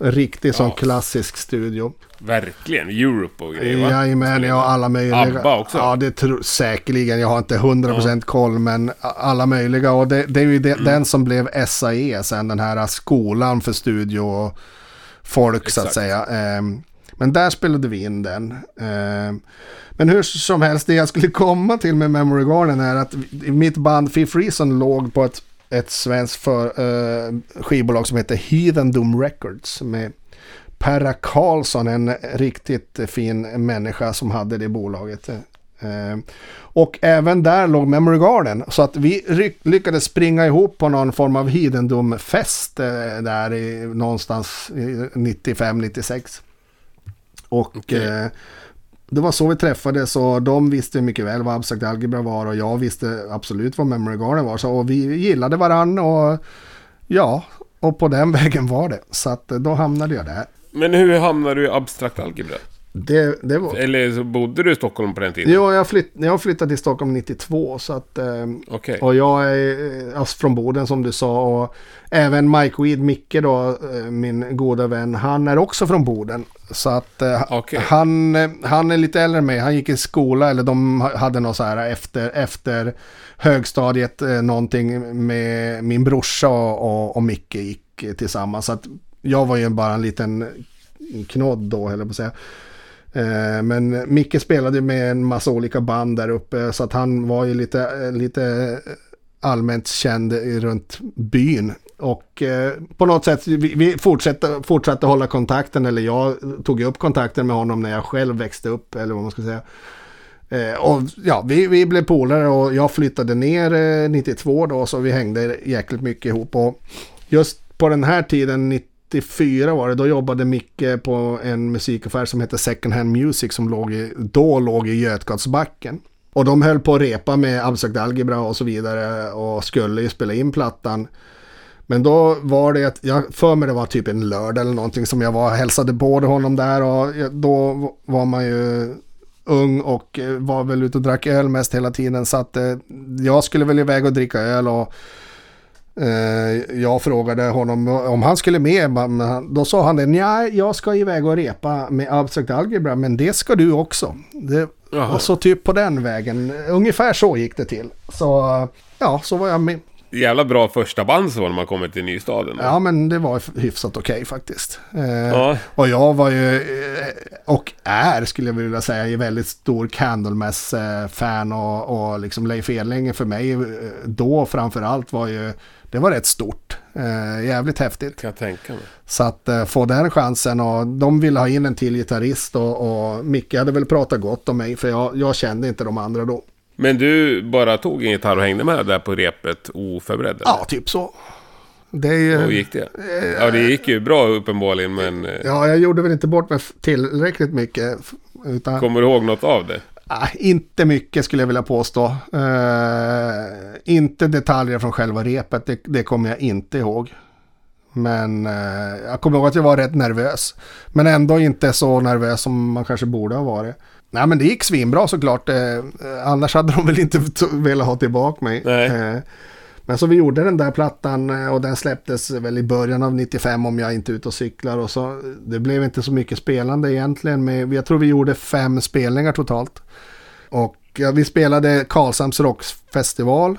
riktig sån Ja. klassisk studio. Verkligen. Europe och grejer va? Jajamän, ja alla möjliga. ABBA också? Ja, det tror säkerligen. Jag har inte 100% koll, men alla möjliga. Och det, det är ju det, Mm. den som blev SAE sen, den här skolan för studio och folk så att Exakt. säga. Ehm, men där spelade vi in den. Eh, men hur som helst, det jag skulle komma till med Memory Garden är att mitt band Fifth Reason låg på ett, ett svenskt för, uh, skivbolag som heter Heathen Doom Records. Med Perra Karlsson, en riktigt fin människa som hade det bolaget. Eh, och även där låg Memory Garden. Så att vi lyckades springa ihop på någon form av Heathendom-fest där i, någonstans 95-96. Och Okej. eh, det var så vi träffades och de visste mycket väl vad Abstract Algebra var och jag visste absolut vad Memory Garden var. Så, och vi gillade varann och ja, och på den (laughs) vägen var det. Så att eh, då hamnade jag där. Men hur hamnade du i abstrakt algebra? Det, det var... Eller så bodde du i Stockholm på den tiden? Jo, jag, flytt, jag flyttade till Stockholm 92 så att... Eh, Okej. Och jag är eh, alltså från Boden som du sa och även Mike Weed, Micke då, eh, min goda vän, han är också från Boden. Så att Okej. han, han är lite äldre än mig, han gick i skola eller de ha- hade något så här efter, efter högstadiet någonting med min brorsa och, och, och Micke gick tillsammans. Så att jag var ju bara en liten knodd då, jag på att säga. Eh, men Micke spelade med en massa olika band där uppe så att han var ju lite, eh, lite eh, allmänt känd runt byn. Och eh, på något sätt, vi, vi fortsatte, fortsatte hålla kontakten, eller jag tog upp kontakten med honom när jag själv växte upp, eller vad man ska säga. Eh, och ja, vi, vi blev polare och jag flyttade ner eh, 92 då, så vi hängde jäkligt mycket ihop. Och just på den här tiden, 94 var det, då jobbade Micke på en musikaffär som hette Second Hand Music som låg i, då låg i Götgatsbacken. Och de höll på att repa med Abstract Algebra och så vidare och skulle ju spela in plattan. Men då var det att, jag för mig det var typ en lördag eller någonting som jag var och hälsade på honom där och då var man ju ung och eh, var väl ute och drack öl mest hela tiden så att eh, jag skulle väl iväg och dricka öl och jag frågade honom om han skulle med, men då sa han det, nej jag ska iväg och repa med Abstract Algebra men det ska du också. Det, och så typ på den vägen, ungefär så gick det till. Så ja, så var jag med. Jävla bra första band så när man kommer till nystaden. Ja, men det var hyfsat okej faktiskt. Eh, Ja. Och jag var ju, eh, och är skulle jag vilja säga, en väldigt stor Candlemass-fan och, och liksom Leif Edling för mig eh, då framför allt var ju, det var rätt stort. Eh, jävligt häftigt. Kan jag tänka mig. Så att eh, få den chansen och de ville ha in en till gitarrist och, och Micke hade väl pratat gott om mig för jag, jag kände inte de andra då. Men du bara tog en gitarr och hängde med där på repet oförberedd? eller? Ja, typ så. Det är ju... Hur gick det? Ja, det gick ju bra uppenbarligen, men... eh, Ja, jag gjorde väl inte bort mig tillräckligt mycket. Utan, Kommer du ihåg något av det? Ah, inte mycket skulle jag vilja påstå. Eh, inte detaljer från själva repet, det, det kommer jag inte ihåg. Men eh, jag kommer ihåg att jag var rätt nervös. Men ändå inte så nervös som man kanske borde ha varit. Nej men det gick svinbra såklart. Eh, annars hade de väl inte (laughs) velat ha tillbaka mig. Eh, men så vi gjorde den där plattan eh, och den släpptes väl i början av 95 om jag inte är ute och cyklar. Och så, det blev inte så mycket spelande egentligen. Med, jag tror vi gjorde fem spelningar totalt. Och ja, vi spelade Karlshamns rockfestival.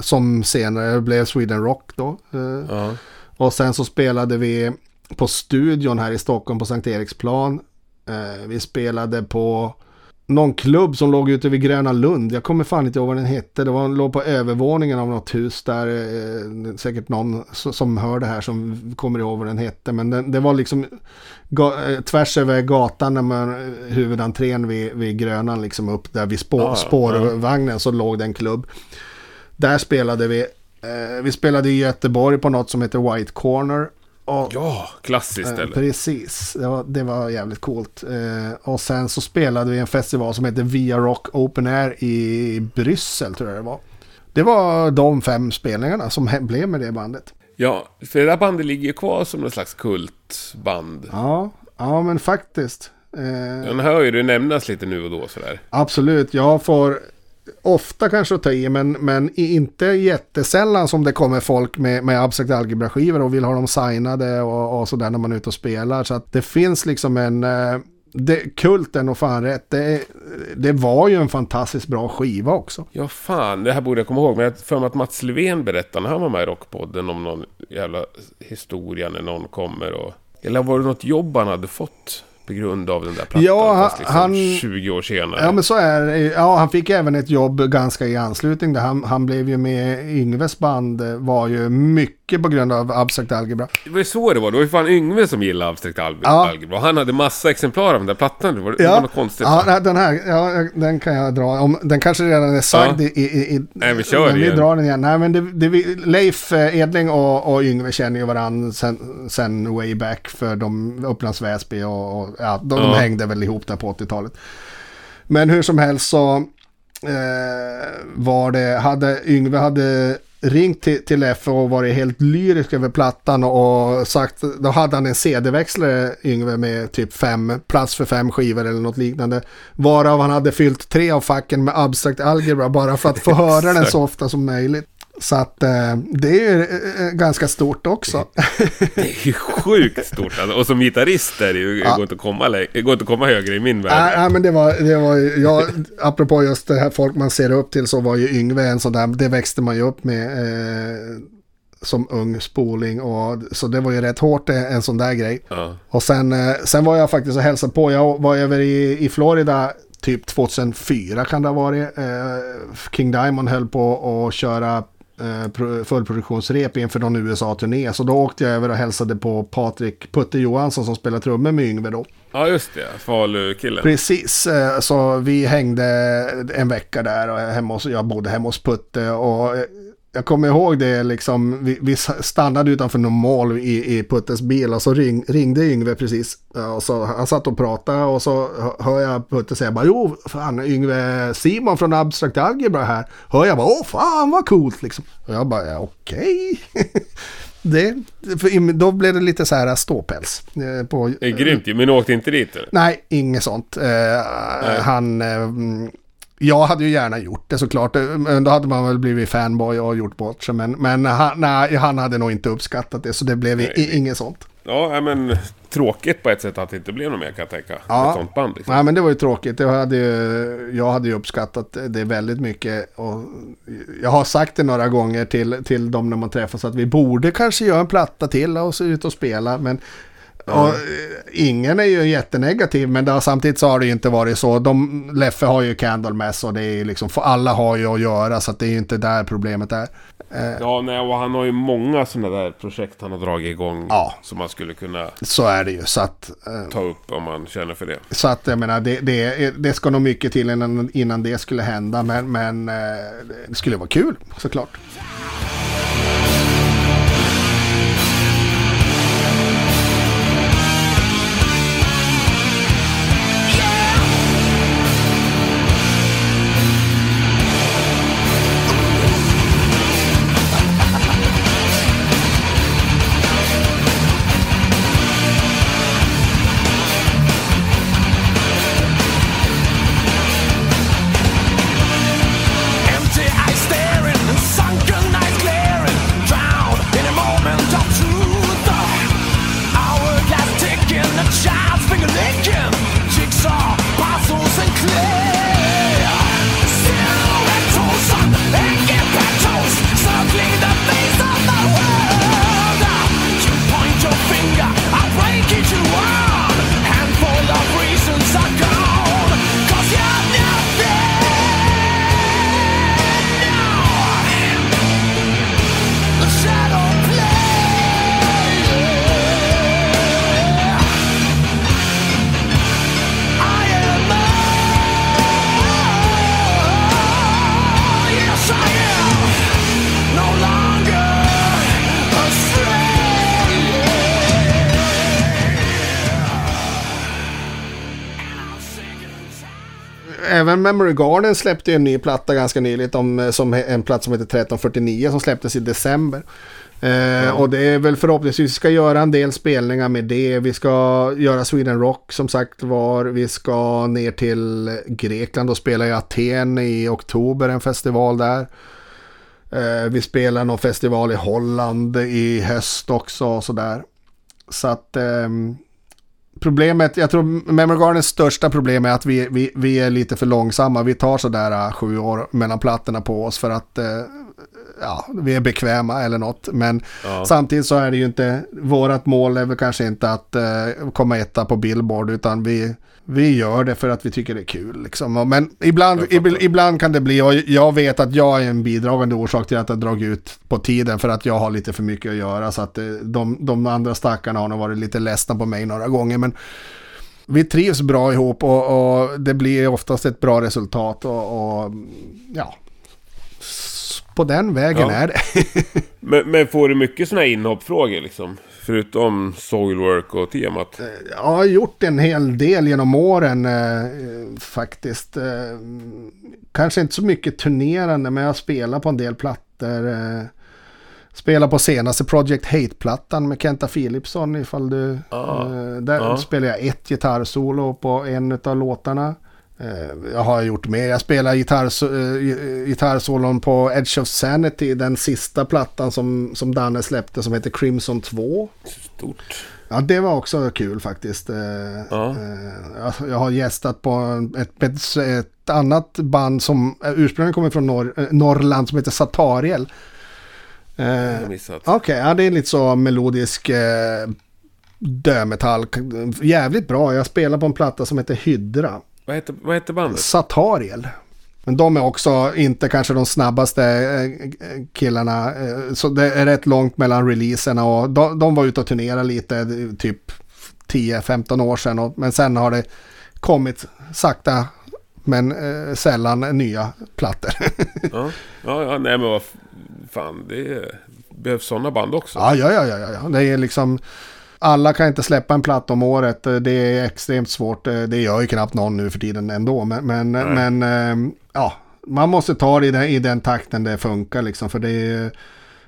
Som senare blev Sweden Rock då. Eh, Ja. och sen så spelade vi på studion här i Stockholm på Sankt Eriksplan. Eh, vi spelade på någon klubb som låg ute vid Gröna Lund. Jag kommer fan inte ihåg vad den hette. Det var, låg på övervåningen av något hus där. Eh, säkert någon som hör det här som kommer ihåg vad den hette. Men den, det var liksom eh, tvärs över gatan när man, eh, huvudentrén vid, vid Grönan liksom upp där vid spår, ja, spårvagnen så låg det en klubb. Där spelade vi. Eh, vi spelade i Göteborg på något som heter White Corner. Och, Ja, klassiskt eh, ställe. precis, det var, det var jävligt coolt. Eh, och sen så spelade vi en festival som heter Via Rock Open Air i Bryssel tror jag det var. Det var de fem spelningarna som blev med det bandet. Ja, för det där bandet ligger ju kvar som någon slags kultband. Ja, ja men faktiskt. Eh, hör ju det nämnas lite nu och då sådär. Absolut, jag får ofta kanske att ta i, men, men inte jättesällan som det kommer folk med, med abstrakt algebra-skivor och vill ha dem signade och, och sådär när man är ute och spelar. Så att det finns liksom en... eh, Det, kulten och fan rätt, det, det var ju en fantastiskt bra skiva också. Ja, fan, det här borde jag komma ihåg. Men jag har för mig att Mats Löfven berättade när han var med i Rockpodden om någon jävla historia när någon kommer och... Eller var det något jobb han hade fått på grund av den där plattan? Ja, fast liksom han- 20 år senare. Ja men så är det. Ja, han fick även ett jobb ganska i anslutning. Där han, han blev ju med Yngves band, eh, var ju mycket på grund av abstrakt algebra. Det var ju så det var. Det var ju fan Yngve som gillade abstrakt alg- Ja. algebra. Och han hade massa exemplar av den där plattan. Det var, det var något konstigt. Ja, den här, ja, den kan jag dra. Om, den kanske redan är sagd Ja. i, i, i... Nej, vi kör men vi igen. drar den igen. Nej, men det, det, vi- Leif eh, Edling och, och Yngve känner ju varandra sen, sen way back för de Upplands Väsby och, och ja, de, de Ja. hängde väl ihop där på 80-talet. Men hur som helst så eh, var det, hade Yngve hade ringt till, till Leffe och varit helt lyrisk över plattan och sagt, då hade han en CD-växlare Yngve med typ fem, plats för fem skivor eller något liknande. Varav han hade fyllt tre av facken med abstrakt algebra bara för att få (laughs) höra den så ofta som möjligt. Så att eh, det är ju eh, ganska stort också. Det är ju sjukt stort. Alltså. Och som gitarrist är det ju, det går inte att komma, det går inte att komma högre i min värld. Nej, nej, men det var, det var jag, apropå just det här folk man ser upp till så var ju Yngve en sån där, det växte man ju upp med eh, som ung spoling och så det var ju rätt hårt eh, en sån där grej. Ja. Och sen, eh, sen var jag faktiskt och hälsade på, jag var över i, i Florida typ 2004 kan det ha varit. Eh, King Diamond höll på att köra eh, pro- fullproduktionsrep inför någon USA-turné. Så då åkte jag över och hälsade på Patrik Putte Johansson som spelar trummor med Yngve då. ja, just det. Falu-killen. Precis, eh, så vi hängde en vecka där och hemma hos, jag bodde hemma hos Putte och eh, jag kommer ihåg det liksom, vi, vi stannade utanför någon mål i, i Puttes bil och så ring, ringde Yngve precis. Och så, han satt och pratade och så hö- hör jag Putte säga bara jo, fan Yngve Simon från Abstrakt Algebra här. Hör jag bara, åh fan vad coolt liksom. Och jag bara, ja, okej. (laughs) det, för då blev det lite så här ståpäls. eh, På, Det är grymt ju, men åkte inte dit eller? Nej, inget sånt. Eh, han... Eh, jag hade ju gärna gjort det såklart. Eh, Men då hade man väl blivit fanboy och gjort bort sig. Men, men han, nej, han hade nog inte uppskattat det. Så det blev Nej. inget sånt. Ja, ja, men tråkigt på ett sätt att det inte blev något mer kan jag tänka. Ja. Ett sånt band liksom. Nej men det var ju tråkigt. Jag hade ju, jag hade ju uppskattat det väldigt mycket. Och jag har sagt det några gånger till, till dem när man träffas att vi borde kanske göra en platta till och se ut och spela. Men och, eh, ingen är ju jättenegativ men har, samtidigt så har det ju inte varit så. De, Leffe har ju Candlemass och det är liksom, för alla har ju att göra så att det är ju inte där problemet är. Eh, Ja, nej, och han har ju många sådana där projekt han har dragit igång. Ja. Som man skulle kunna så är det ju. Så att, eh, ta upp om man känner för det. Så att jag menar, det, det, det ska nog mycket till innan, innan det skulle hända. Men, men eh, det skulle vara kul såklart. Memory Garden släppte ju en ny platta ganska nyligt. Om, eh, som en platta som heter 1349 som släpptes i december. Eh, Och det är väl förhoppningsvis vi ska göra en del spelningar med det. Vi ska göra Sweden Rock som sagt var. Vi ska ner till Grekland och spela i Aten i oktober, en festival där. Eh, vi spelar någon festival i Holland i höst också och sådär. Så att ehm, problemet, jag tror Memory Gardens största problem är att vi, vi, vi är lite för långsamma. Vi tar sådär uh, sju år mellan plattorna på oss för att uh, ja, vi är bekväma eller något. Men Ja. samtidigt så är det ju inte, vårat mål är väl kanske inte att uh, komma etta på Billboard utan vi, vi gör det för att vi tycker det är kul. Liksom. Men ibland, Jag ib- ibland kan det bli, och jag vet att jag är en bidragande orsak till att det har dragit ut på tiden för att jag har lite för mycket att göra. Så att eh, de, de andra stackarna har nog varit lite ledsna på mig några gånger. Men vi trivs bra ihop och, och det blir oftast ett bra resultat. Och, och ja, på den vägen Ja. är det. (laughs) Men, men får du mycket sådana här inhoppfrågor liksom? Förutom Soilwork och temat? Jag har gjort en hel del genom åren eh, faktiskt. Eh, kanske inte så mycket turnerande men jag spelar på en del plattor. Eh, spelar på senaste Project Hate-plattan med Kenta Philipsson ifall du... Ah. Eh, där Ja. spelar jag ett gitarrsolo på en av låtarna. Eh, jag har gjort mer. Jag spelar gitarrso- eh, gitarrsolon på Edge of Sanity, den sista plattan som, som Danne släppte som heter Crimson 2. Stort. Ja, det var också kul faktiskt. Eh, Ja. eh, jag- har gästat på en- ett, ett, ett annat band som ursprungligen kommer från Norr, Norrland som heter Satariel. Okej, ja, det är lite så melodisk dömetall. Jävligt bra. Jag spelar på en platta som heter Hydra. Vad heter, vad heter bandet? Satariel. Men de är också inte kanske de snabbaste eh, killarna. eh, Så det är rätt långt mellan releaserna och de, de var ute och turnerade lite, eh, typ 10-15 år sedan. och- Men sen har det kommit sakta men eh, sällan nya plattor. (laughs) Ja, ja, ja nej men vad fan, det är, behövs sådana band också. ja, ja, ja, ja, ja. Det är liksom... Alla kan inte släppa en platta om året. eh, Det är extremt svårt. eh, Det gör ju knappt någon nu för tiden ändå. Men, men, men eh, ja, man måste ta det i den, i den takten det funkar liksom. För det är,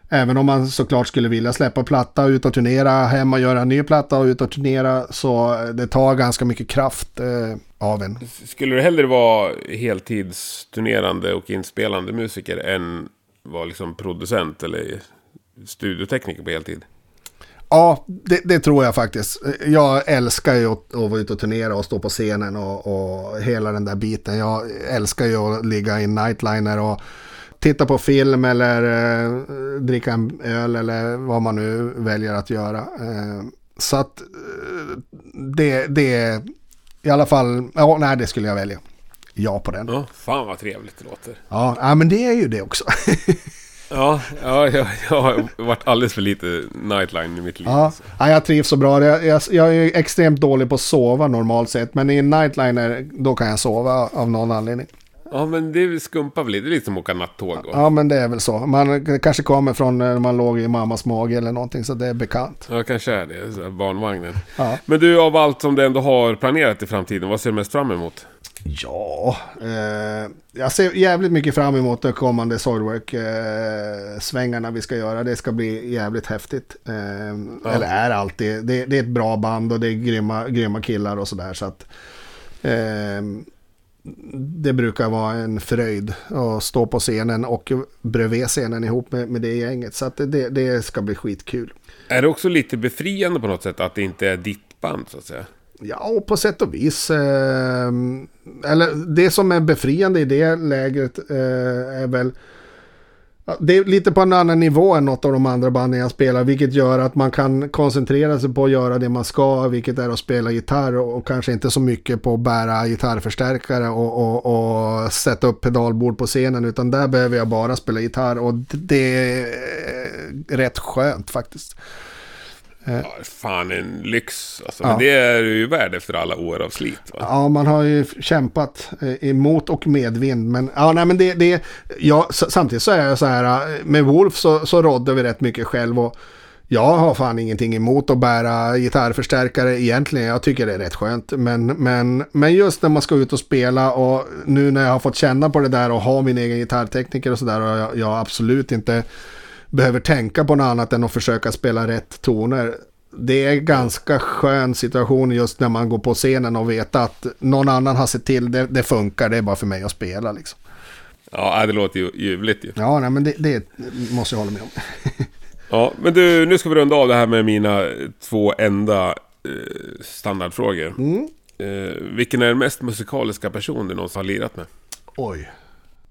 även om man såklart skulle vilja släppa platta, ut och turnera, hem och göra en ny platta och ut och turnera. Så det tar ganska mycket kraft eh, av en. Skulle du hellre vara heltidsturnerande och inspelande musiker än vara liksom producent eller studiotekniker på heltid? Ja, det, det tror jag faktiskt. Jag älskar ju att, att vara ute och turnera och stå på scenen och, och hela den där biten. Jag älskar ju att ligga i nightliner och titta på film eller eh, dricka en öl eller vad man nu väljer att göra. Eh, så att eh, det, det är i alla fall, ja, nej det skulle jag välja. Ja på den. Ja, fan vad trevligt det låter. Ja, ja men det är ju det också. (laughs) Ja, ja jag, jag har varit alldeles för lite nightline i mitt liv. Ja, ja, jag trivs så bra. Jag, jag, jag är extremt dålig på att sova normalt sett. Men i en nightliner, då kan jag sova av någon anledning. Ja, men det skumpar väl lite. Det är lite som att åka nattåg. Och, Ja, men det är väl så. Man kanske kommer från när man låg i mammas mage eller någonting, så det är bekant. Ja, kanske är det. Barnvagnen. Ja, Men du, av allt som du ändå har planerat i framtiden, vad ser du mest fram emot? Ja eh, jag ser jävligt mycket fram emot de kommande Soilwork-svängarna vi ska göra. Det ska bli jävligt häftigt. Eh, Eller är alltid. Det, det är ett bra band och det är grymma, grymma killar och sådär. Så att, eh, det brukar vara en fröjd att stå på scenen och bredvid scenen ihop med, med det gänget. Så att det, det ska bli skitkul. Är det också lite befriande på något sätt att det inte är ditt band, så att säga? Ja, och på sätt och vis. Eh, eller det som är befriande i det lägret eh, är väl... Det är lite på en annan nivå än något av de andra banden jag spelar. Vilket gör att man kan koncentrera sig på att göra det man ska. Vilket är att spela gitarr och, och kanske inte så mycket på att bära gitarrförstärkare och, och, och sätta upp pedalbord på scenen. Utan där behöver jag bara spela gitarr och det är rätt skönt faktiskt. Ja, fan en lyx. Alltså, Ja. Men det är ju värd efter alla år av slit. Va? Ja, man har ju kämpat eh, emot och medvind. Men, ja, nej, men det, det, ja, samtidigt så är jag så här, eh, med Wolf så, så rådde vi rätt mycket själv. Och Jag har fan ingenting emot att bära gitarrförstärkare egentligen. Jag tycker det är rätt skönt. Men, men, men just när man ska ut och spela och nu när jag har fått känna på det där och ha min egen gitarrtekniker och sådär och jag, jag absolut inte behöver tänka på något annat än att försöka spela rätt toner. Det är ganska skön situation just när man går på scenen och vet att någon annan har sett till det, det funkar, det är bara för mig att spela liksom. Ja, det låter ju ljuvligt ju. Ja, nej, men det, det måste jag hålla med om. (laughs) Ja, men du, nu ska vi runda av det här med mina två enda eh, standardfrågor. Mm. Eh, vilken är den mest musikaliska person du någonsin har lirat med? Oj,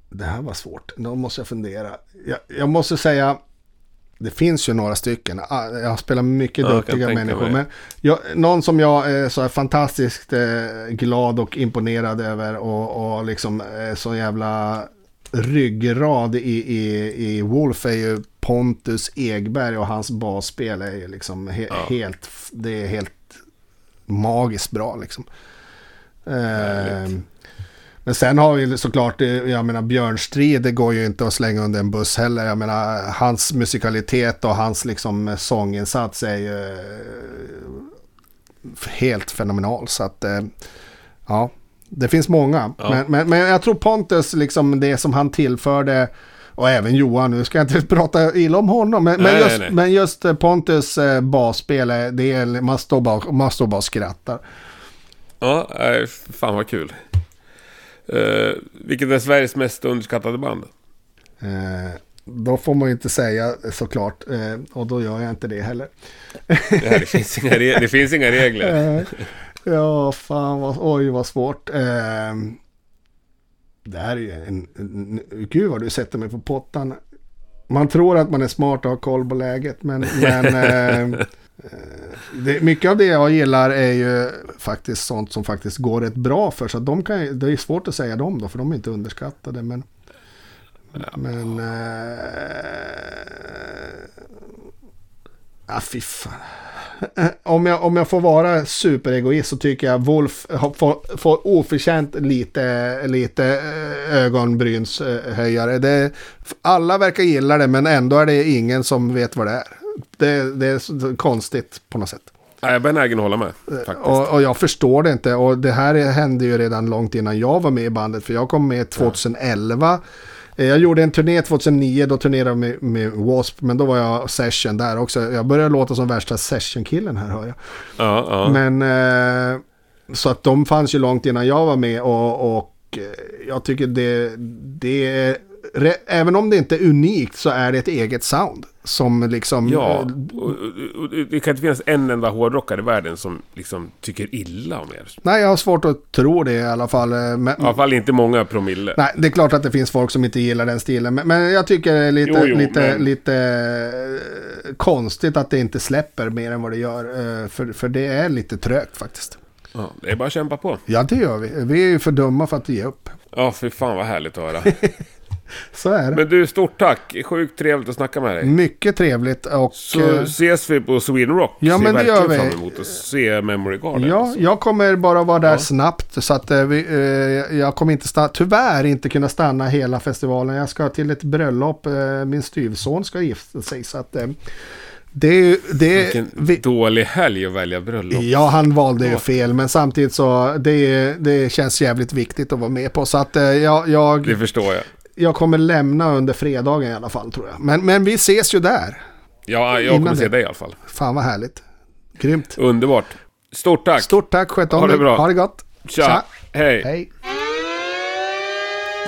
det här var svårt. Då måste jag fundera. Jag, jag måste säga, det finns ju några stycken. Ah, Jag har spelat med mycket Ja, duktiga människor. Men jag, någon som jag är så här fantastiskt eh, glad och imponerad över och, och liksom eh, så jävla ryggrad i, i, i Wolf är ju Pontus Egberg och hans basspel är ju liksom he, Ja. helt, det är helt magiskt bra liksom. Eh. Men sen har vi såklart, eh, jag menar Björn Strid, det går ju inte att slänga under en buss heller. Jag menar hans musikalitet och hans liksom sånginsats är ju eh, helt fenomenal. Så att, eh, ja, det finns många. Ja. Men, men, men jag tror Pontus, liksom det som han tillförde, och även Johan, nu ska jag inte (laughs) prata illa om honom, men, men, Nej, just, nej, nej. men just eh, Pontus eh, basspel, eh, det är, man, står bara, man står bara och skrattar. Ja, eh, fan vad kul. Eh, vilket är Sveriges mest underskattade band? Eh, då får man ju inte säga såklart, eh, och då gör jag inte det heller. Det, här, det, finns, inga det finns inga regler. Eh, ja, fan vad, oj vad svårt. Eh, det här är ju en, en, gud vad du sätter mig på pottan. Man tror att man är smart och har koll på läget, men, men (laughs) eh, det, mycket av det jag gillar är ju faktiskt sånt som faktiskt går rätt bra för. Så de kan, det är svårt att säga dem då, för de är inte underskattade. Men, men eh, Ja, fy fan. (laughs) Om jag, om jag får vara superegoist så tycker jag Wolf får, får oförtjänt lite, lite eh, ögonbrynshöjare. Det, alla verkar gilla det men ändå är det ingen som vet vad det är. Det, det är konstigt på något sätt. Jag är benägen att hålla med. Faktiskt. Och, och jag förstår det inte. Och det här hände ju redan långt innan jag var med i bandet. För jag kom med 2011. Eh, Jag gjorde en turné 2009, då turnerade jag med, med W.A.S.P. Men då var jag session där också. Jag började låta som värsta session-killen här hör jag. Ja, ja. Men eh, så att de fanns ju långt innan jag var med och, och eh, jag tycker det, det är, även om det inte är unikt så är det ett eget sound. Som liksom, Ja, eh, och, och, det kan inte finnas en enda hårdrockare i världen som liksom tycker illa om er. nej jag har svårt att tro det i alla fall. eh, Men, I alla fall inte många promille. Nej, det är klart att det finns folk som inte gillar den stilen. Men, men jag tycker det är lite, Jo, jo, lite, men- lite eh, konstigt att det inte släpper mer än vad det gör. För, för det är lite trögt faktiskt. Ja, det är bara att kämpa på. Ja, det gör vi. Vi är ju för dumma för att ge upp. Ja, för fan vad härligt att höra. (laughs) Så är det. Men du, stort tack. Sjukt trevligt att snacka med dig. Mycket trevligt och... Så eh, ses vi på Sweden Rock. Ja, Ser men det verkligen gör vi. fram emot att se Memory Garden. Ja, alltså. jag kommer bara vara där Ja. snabbt. Så att eh, vi, eh, jag kommer inte stanna, tyvärr inte kunna stanna hela festivalen. Jag ska till ett bröllop. Eh, min styvson ska gifta sig. Så att eh, det. Det, Vilken vi, dålig helg att välja bröllop. Ja, han valde ju fel. Men samtidigt så det, det känns jävligt viktigt att vara med på. Så att jag, jag, Det förstår jag. Jag kommer lämna under fredagen i alla fall tror jag. Men, men vi ses ju där. Ja, jag Innan kommer se det. dig i alla fall. Fan vad härligt. Grymt. Underbart. Stort tack. Stort tack, sköt om Ha det bra. Ha det gott. Tja. Hej. Hej.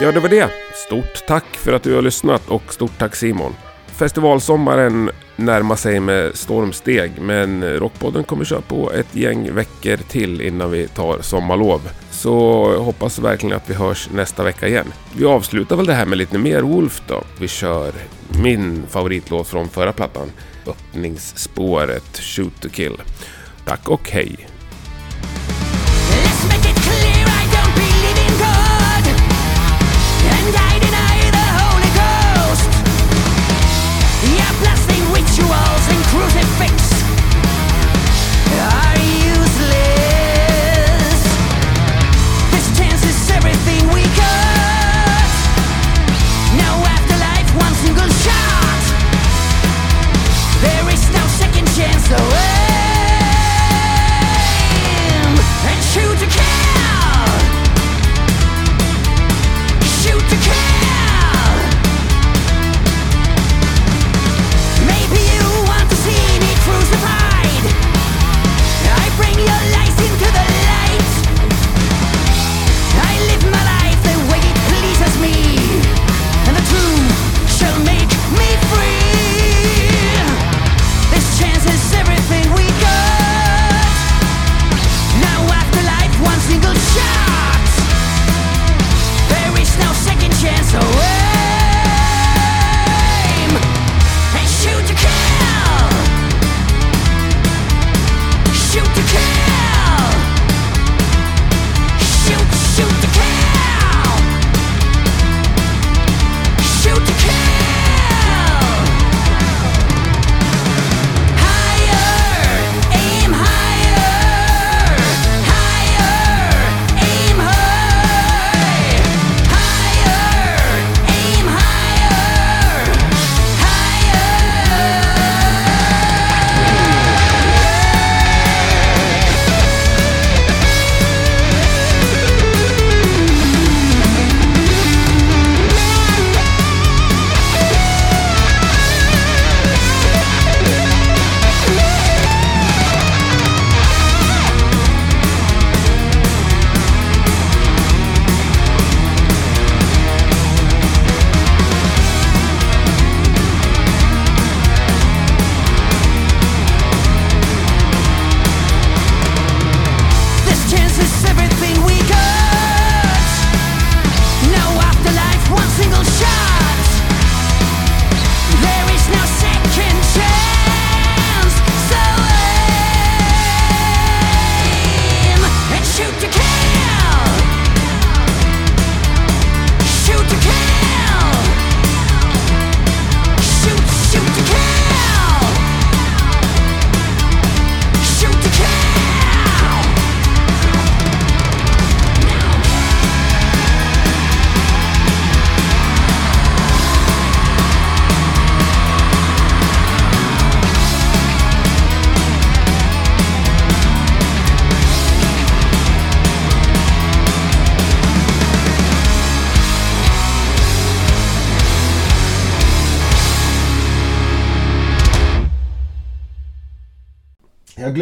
Ja, det var det. Stort tack för att du har lyssnat och stort tack Simon. Festivalsommaren närmar sig med stormsteg men Rockpodden kommer köra på ett gäng veckor till innan vi tar sommarlov. Så jag hoppas verkligen att vi hörs nästa vecka igen. Vi avslutar väl det här med lite mer Wolf då. Vi kör min favoritlåt från förra plattan. Öppningsspåret Shoot to Kill. Tack och hej! fix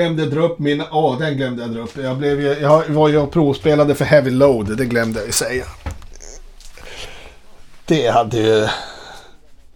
Jag glömde dra upp min... Åh, den glömde jag dra upp. Jag, blev jag var ju och provspelade för Heavy Load, det glömde jag ju säga. Det hade ju...